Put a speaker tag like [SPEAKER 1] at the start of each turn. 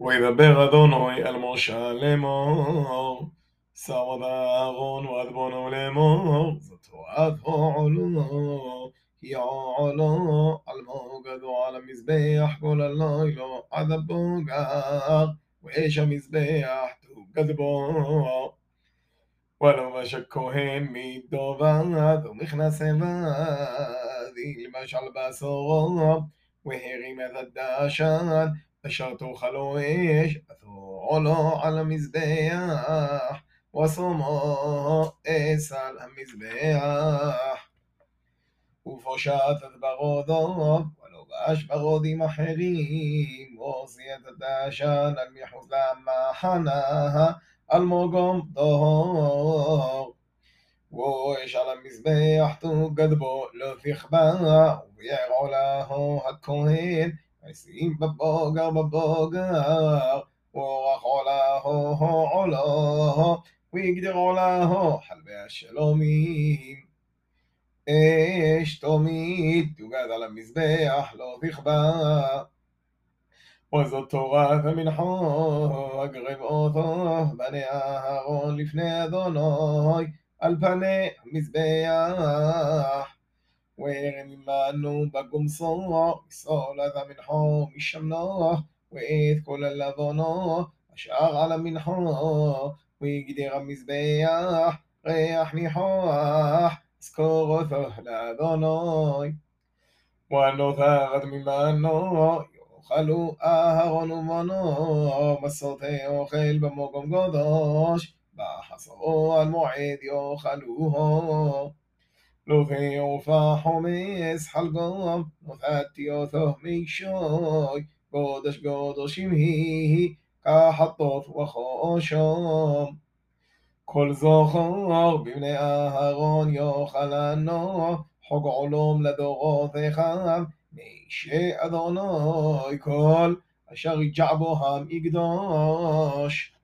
[SPEAKER 1] וידבר אדוני אל משה לאמור, שרד אהרון ועדבונו לאמור, זאת תורת עולו, כי עולו על מוגדו על המזבח כל הלילה עד הבוגר, ואש המזבח תוגד בו. ולובש הכהן מידו ועד, ומכנס עבד, ילבש על בשרו, והרים את הדשן, نشاط خلويش علو على المزبح وصومو إس على المزبح ופושטת ברודוב, ולובש ברודים אחרים, ועושיית את העשן עד מחוץ למחנה, אלמוגום דהור. ואש על המזבח תוגד בו לא תכבה, וביער עולהו הכהן וישים בבוגר בבוגר, ואורך עולהו עולו, ויגדיר עולהו חלבי השלומים. אש תומית תוגד על המזבח לא תכבה. וזאת תורת המנחו, אגרב אותו בני אהרון לפני אדוני, על פני המזבח. وين مما انو بقوم صلى صلى ذا من حوم الشمنا وإذ كل اللبنا أشعر على من حوم ويجدي غمز بياح ريح نحوح اسكوغو ثوه لبناي وانو ثاغد مما انو خلو اهرون ومنو مسوته اوخل بموقم قدوش بحصو المعيد يوخلوهو לוחי עורפה חומס חלגום, מוטעתי אותו מקשוי, גודש גודשים היא, כחטוף וחושום. כל זוכר בבני אהרון יאכלנו, חוג עולם לדורות אחד, מאישי אדוני כל אשר יג'ע בו המקדוש.